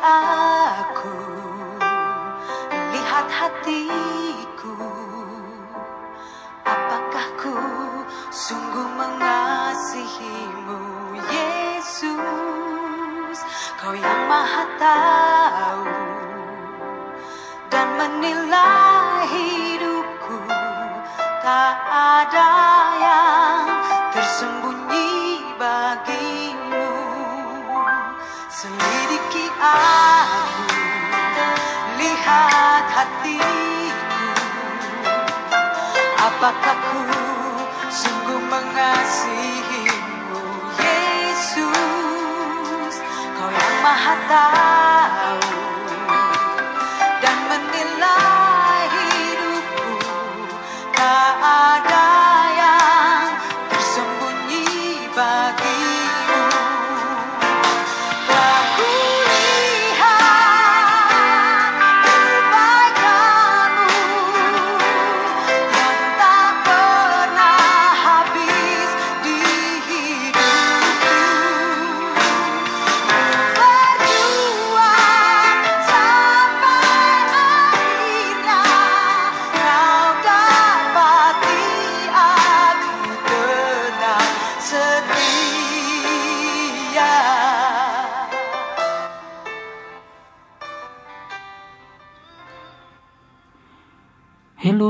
aku lihat hatiku. Apakah ku sungguh mengasihimu Yesus? Kau yang maha tahu dan menilai hidupku. Tak ada yang tersembunyi bagimu. Sendiri aku lihat hatiku. Apakah ku sungguh mengasihimu Yesus? Kau yang maha tahu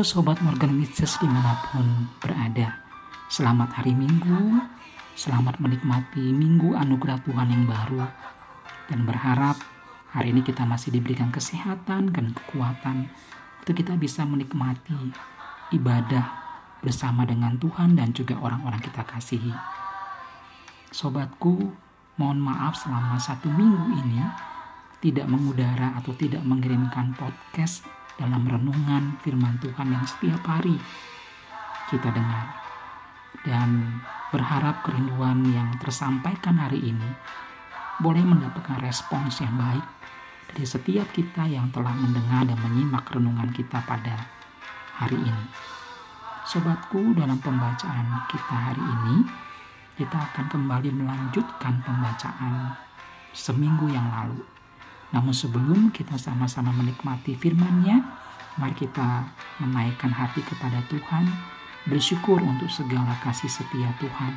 Sobat Morgan Witches di mana pun berada. Selamat hari Minggu. Selamat menikmati Minggu Anugerah Tuhan yang baru. Dan berharap hari ini kita masih diberikan kesehatan dan kekuatan Untuk kita bisa menikmati ibadah bersama dengan Tuhan dan juga orang-orang kita kasihi. Sobatku, mohon maaf selama satu minggu ini tidak mengudara atau tidak mengirimkan podcast dalam renungan firman Tuhan yang setiap hari kita dengar. Dan berharap kerinduan yang tersampaikan hari ini boleh mendapatkan respons yang baik dari setiap kita yang telah mendengar dan menyimak renungan kita pada hari ini. Sobatku, dalam pembacaan kita hari ini, kita akan kembali melanjutkan pembacaan seminggu yang lalu. Namun sebelum kita sama-sama menikmati firman-Nya, mari kita menaikkan hati kepada Tuhan, bersyukur untuk segala kasih setia Tuhan.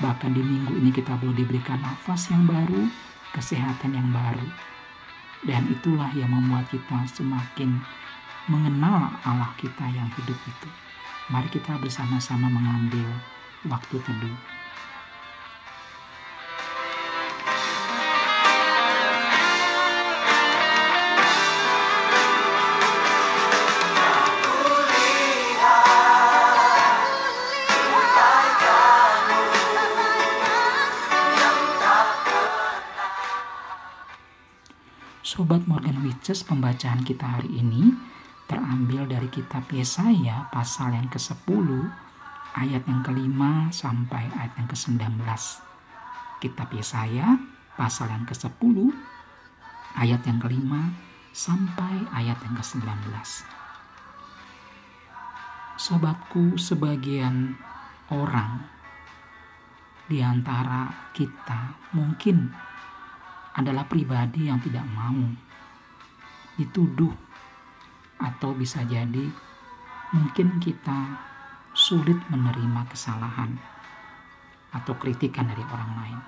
Bahkan di minggu ini kita boleh diberikan nafas yang baru, kesehatan yang baru. Dan itulah yang membuat kita semakin mengenal Allah kita yang hidup itu. Mari kita bersama-sama mengambil waktu teduh. Sobat Morgan Witches, pembacaan kita hari ini terambil dari kitab Yesaya pasal yang ke-10 ayat yang kelima sampai ayat yang ke-19. Kitab Yesaya pasal yang ke-10 ayat yang kelima sampai ayat yang ke-19. Sobatku, sebagian orang di antara kita mungkin adalah pribadi yang tidak mau dituduh atau bisa jadi mungkin kita sulit menerima kesalahan atau kritikan dari orang lain.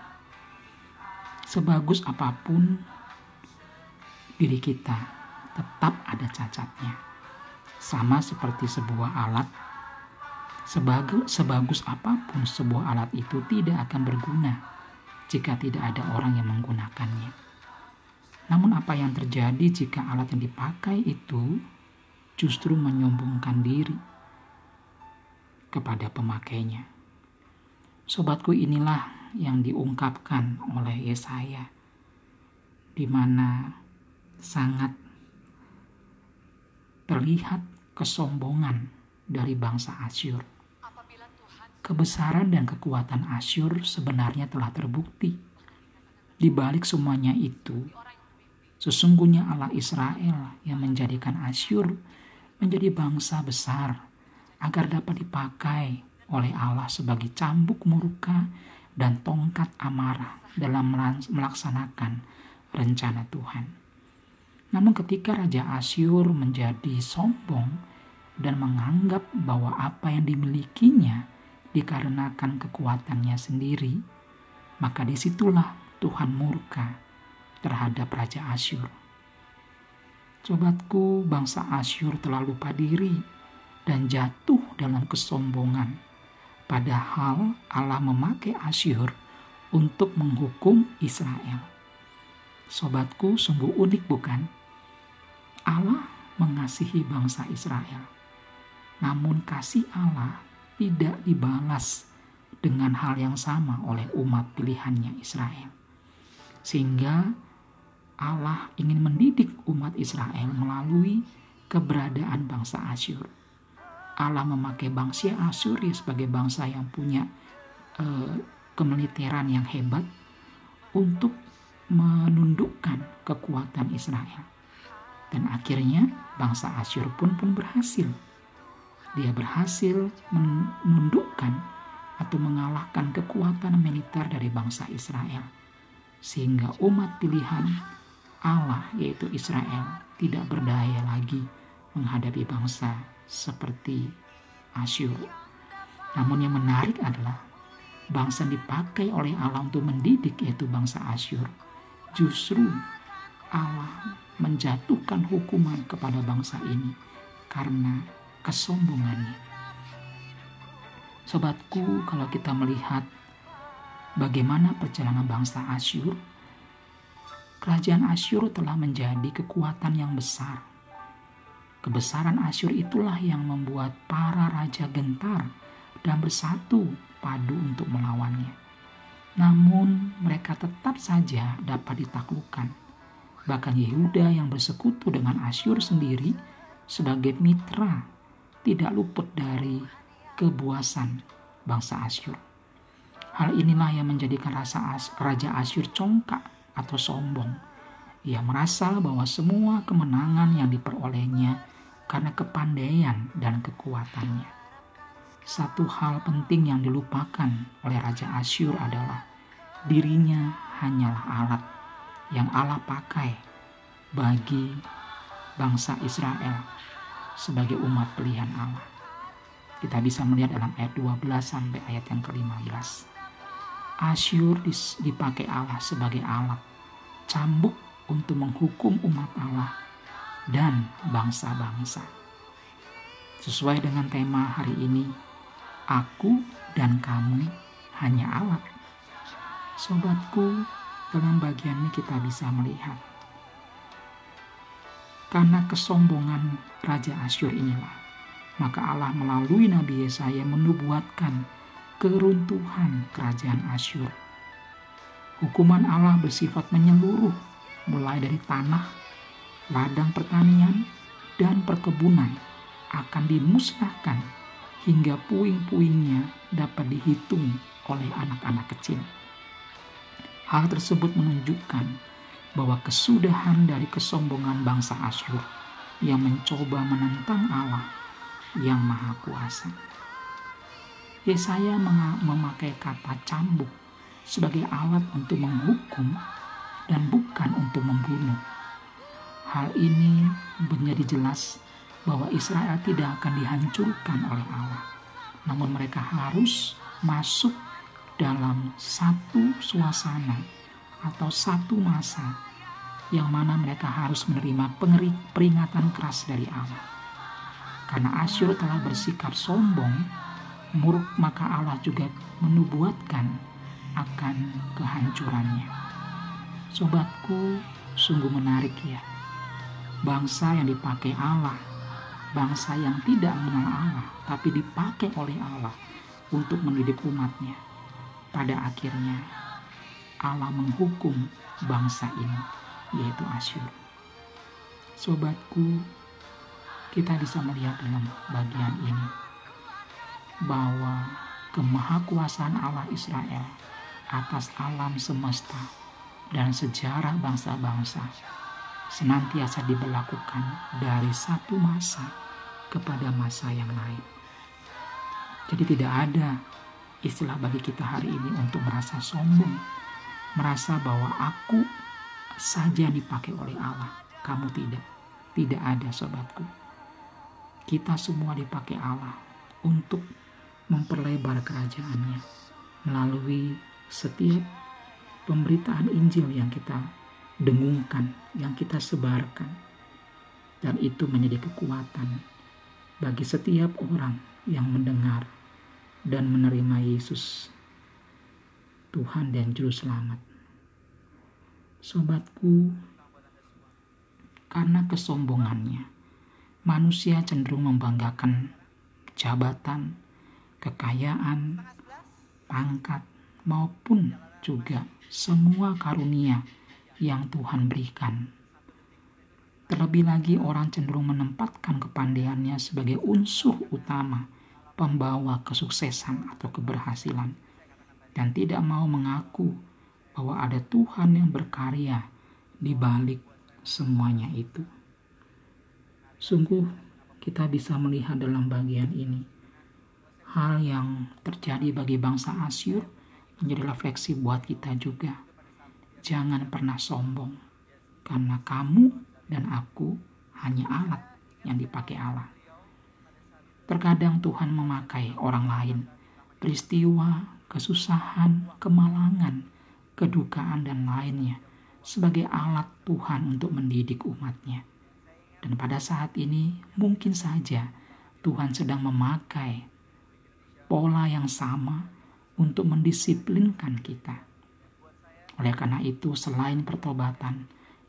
Sebagus apa pun diri kita tetap ada cacatnya. Sama seperti sebuah alat sebagus, sebagus apa pun sebuah alat itu tidak akan berguna jika tidak ada orang yang menggunakannya. Namun apa yang terjadi jika alat yang dipakai itu justru menyombongkan diri kepada pemakainya. Sobatku inilah yang diungkapkan oleh Yesaya di mana sangat terlihat kesombongan dari bangsa Asyur. Kebesaran dan kekuatan Asyur sebenarnya telah terbukti. Di balik semuanya itu, sesungguhnya Allah Israel yang menjadikan Asyur menjadi bangsa besar agar dapat dipakai oleh Allah sebagai cambuk murka dan tongkat amarah dalam melaksanakan rencana Tuhan. Namun ketika Raja Asyur menjadi sombong dan menganggap bahwa apa yang dimilikinya dikarenakan kekuatannya sendiri, maka di situlah Tuhan murka terhadap Raja Asyur. Sobatku, bangsa Asyur telah lupa diri dan jatuh dalam kesombongan. Padahal Allah memakai Asyur untuk menghukum Israel. Sobatku, sungguh unik bukan? Allah mengasihi bangsa Israel. Namun kasih Allah tidak dibalas dengan hal yang sama oleh umat pilihannya Israel. Sehingga Allah ingin mendidik umat Israel melalui keberadaan bangsa Asyur. Allah memakai bangsa Asyur sebagai bangsa yang punya eh, kemiliteran yang hebat untuk menundukkan kekuatan Israel. Dan akhirnya bangsa Asyur pun pun berhasil. Dia berhasil menundukkan atau mengalahkan kekuatan militer dari bangsa Israel. Sehingga umat pilihan Allah yaitu Israel tidak berdaya lagi menghadapi bangsa seperti Asyur. Namun yang menarik adalah bangsa yang dipakai oleh Allah untuk mendidik yaitu bangsa Asyur. Justru Allah menjatuhkan hukuman kepada bangsa ini karena kesombongannya. Sobatku, kalau kita melihat bagaimana perjalanan bangsa Asyur, kerajaan Asyur telah menjadi kekuatan yang besar. Kebesaran Asyur itulah yang membuat para raja gentar dan bersatu padu untuk melawannya. Namun mereka tetap saja dapat ditaklukkan. Bahkan Yehuda yang bersekutu dengan Asyur sendiri sebagai mitra tidak luput dari kebuasan bangsa Asyur. Hal inilah yang menjadikan rasa As Raja Asyur congkak atau sombong. Ia merasa bahwa semua kemenangan yang diperolehnya karena kepandaian dan kekuatannya. Satu hal penting yang dilupakan oleh Raja Asyur adalah dirinya hanyalah alat yang Allah pakai bagi bangsa Israel sebagai umat pilihan Allah. Kita bisa melihat dalam ayat 12 sampai ayat yang ke-15. Asyur dipakai Allah sebagai alat cambuk untuk menghukum umat Allah dan bangsa-bangsa. Sesuai dengan tema hari ini, aku dan kamu hanya alat. Sobatku, dalam bagian ini kita bisa melihat karena kesombongan Raja Asyur inilah, maka Allah melalui Nabi Yesaya menubuatkan keruntuhan kerajaan Asyur. Hukuman Allah bersifat menyeluruh, mulai dari tanah, ladang pertanian, dan perkebunan akan dimusnahkan hingga puing-puingnya dapat dihitung oleh anak-anak kecil. Hal tersebut menunjukkan bahwa kesudahan dari kesombongan bangsa Asyur yang mencoba menentang Allah yang Maha Kuasa. Yesaya memakai kata cambuk sebagai alat untuk menghukum dan bukan untuk membunuh. Hal ini menjadi jelas bahwa Israel tidak akan dihancurkan oleh Allah, namun mereka harus masuk dalam satu suasana atau satu masa yang mana mereka harus menerima peringatan keras dari Allah. Karena Asyur telah bersikap sombong muruk maka Allah juga menubuatkan akan kehancurannya. Sobatku, sungguh menarik ya. Bangsa yang dipakai Allah, bangsa yang tidak mengenal Allah, tapi dipakai oleh Allah untuk mendidik umatnya. Pada akhirnya, Allah menghukum bangsa ini, yaitu Asyur. Sobatku, kita bisa melihat dalam bagian ini bahwa kemahakuasaan Allah Israel atas alam semesta dan sejarah bangsa-bangsa senantiasa diberlakukan dari satu masa kepada masa yang lain. Jadi tidak ada istilah bagi kita hari ini untuk merasa sombong, merasa bahwa aku saja dipakai oleh Allah, kamu tidak. Tidak ada sobatku. Kita semua dipakai Allah untuk memperlebar kerajaannya melalui setiap pemberitaan Injil yang kita dengungkan, yang kita sebarkan. Dan itu menjadi kekuatan bagi setiap orang yang mendengar dan menerima Yesus Tuhan dan Juru Selamat. Sobatku, karena kesombongannya, manusia cenderung membanggakan jabatan, kekayaan, pangkat, maupun juga semua karunia yang Tuhan berikan. Terlebih lagi orang cenderung menempatkan kepandaiannya sebagai unsur utama pembawa kesuksesan atau keberhasilan dan tidak mau mengaku bahwa ada Tuhan yang berkarya di balik semuanya itu. Sungguh kita bisa melihat dalam bagian ini hal yang terjadi bagi bangsa Asyur menjadi refleksi buat kita juga. Jangan pernah sombong karena kamu dan aku hanya alat yang dipakai Allah. Terkadang Tuhan memakai orang lain, peristiwa, kesusahan, kemalangan, kedukaan, dan lainnya sebagai alat Tuhan untuk mendidik umatnya. Dan pada saat ini mungkin saja Tuhan sedang memakai pola yang sama untuk mendisiplinkan kita. Oleh karena itu, selain pertobatan,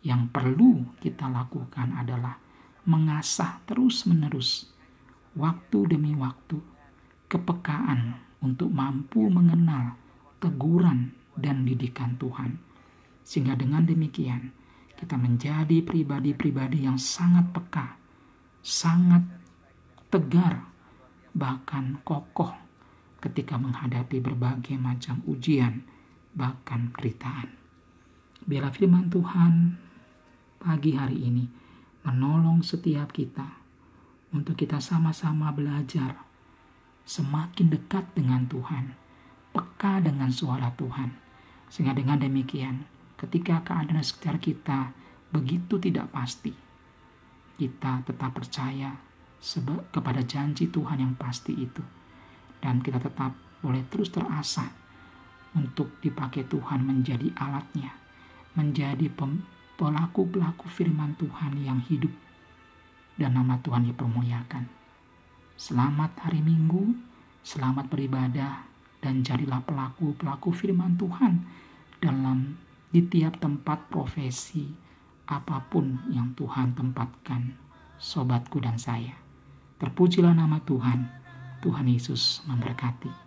yang perlu kita lakukan adalah mengasah terus-menerus, waktu demi waktu, kepekaan untuk mampu mengenal teguran dan didikan Tuhan. Sehingga dengan demikian kita menjadi pribadi-pribadi yang sangat peka, sangat tegar, bahkan kokoh ketika menghadapi berbagai macam ujian, bahkan penderitaan. Biarlah firman Tuhan pagi hari ini menolong setiap kita untuk kita sama-sama belajar semakin dekat dengan Tuhan, peka dengan suara Tuhan. Sehingga dengan demikian, ketika keadaan sekitar kita begitu tidak pasti, kita tetap percaya kepada janji Tuhan yang pasti itu. Dan kita tetap boleh terus terasa untuk dipakai Tuhan menjadi alatnya, menjadi pelaku-pelaku firman Tuhan yang hidup dan nama Tuhan dipermuliakan. Selamat hari Minggu, selamat beribadah, dan jadilah pelaku-pelaku firman Tuhan dalam di tiap tempat profesi apa pun yang Tuhan tempatkan sobatku dan saya. Terpujilah nama Tuhan. Tuhan Yesus memberkati.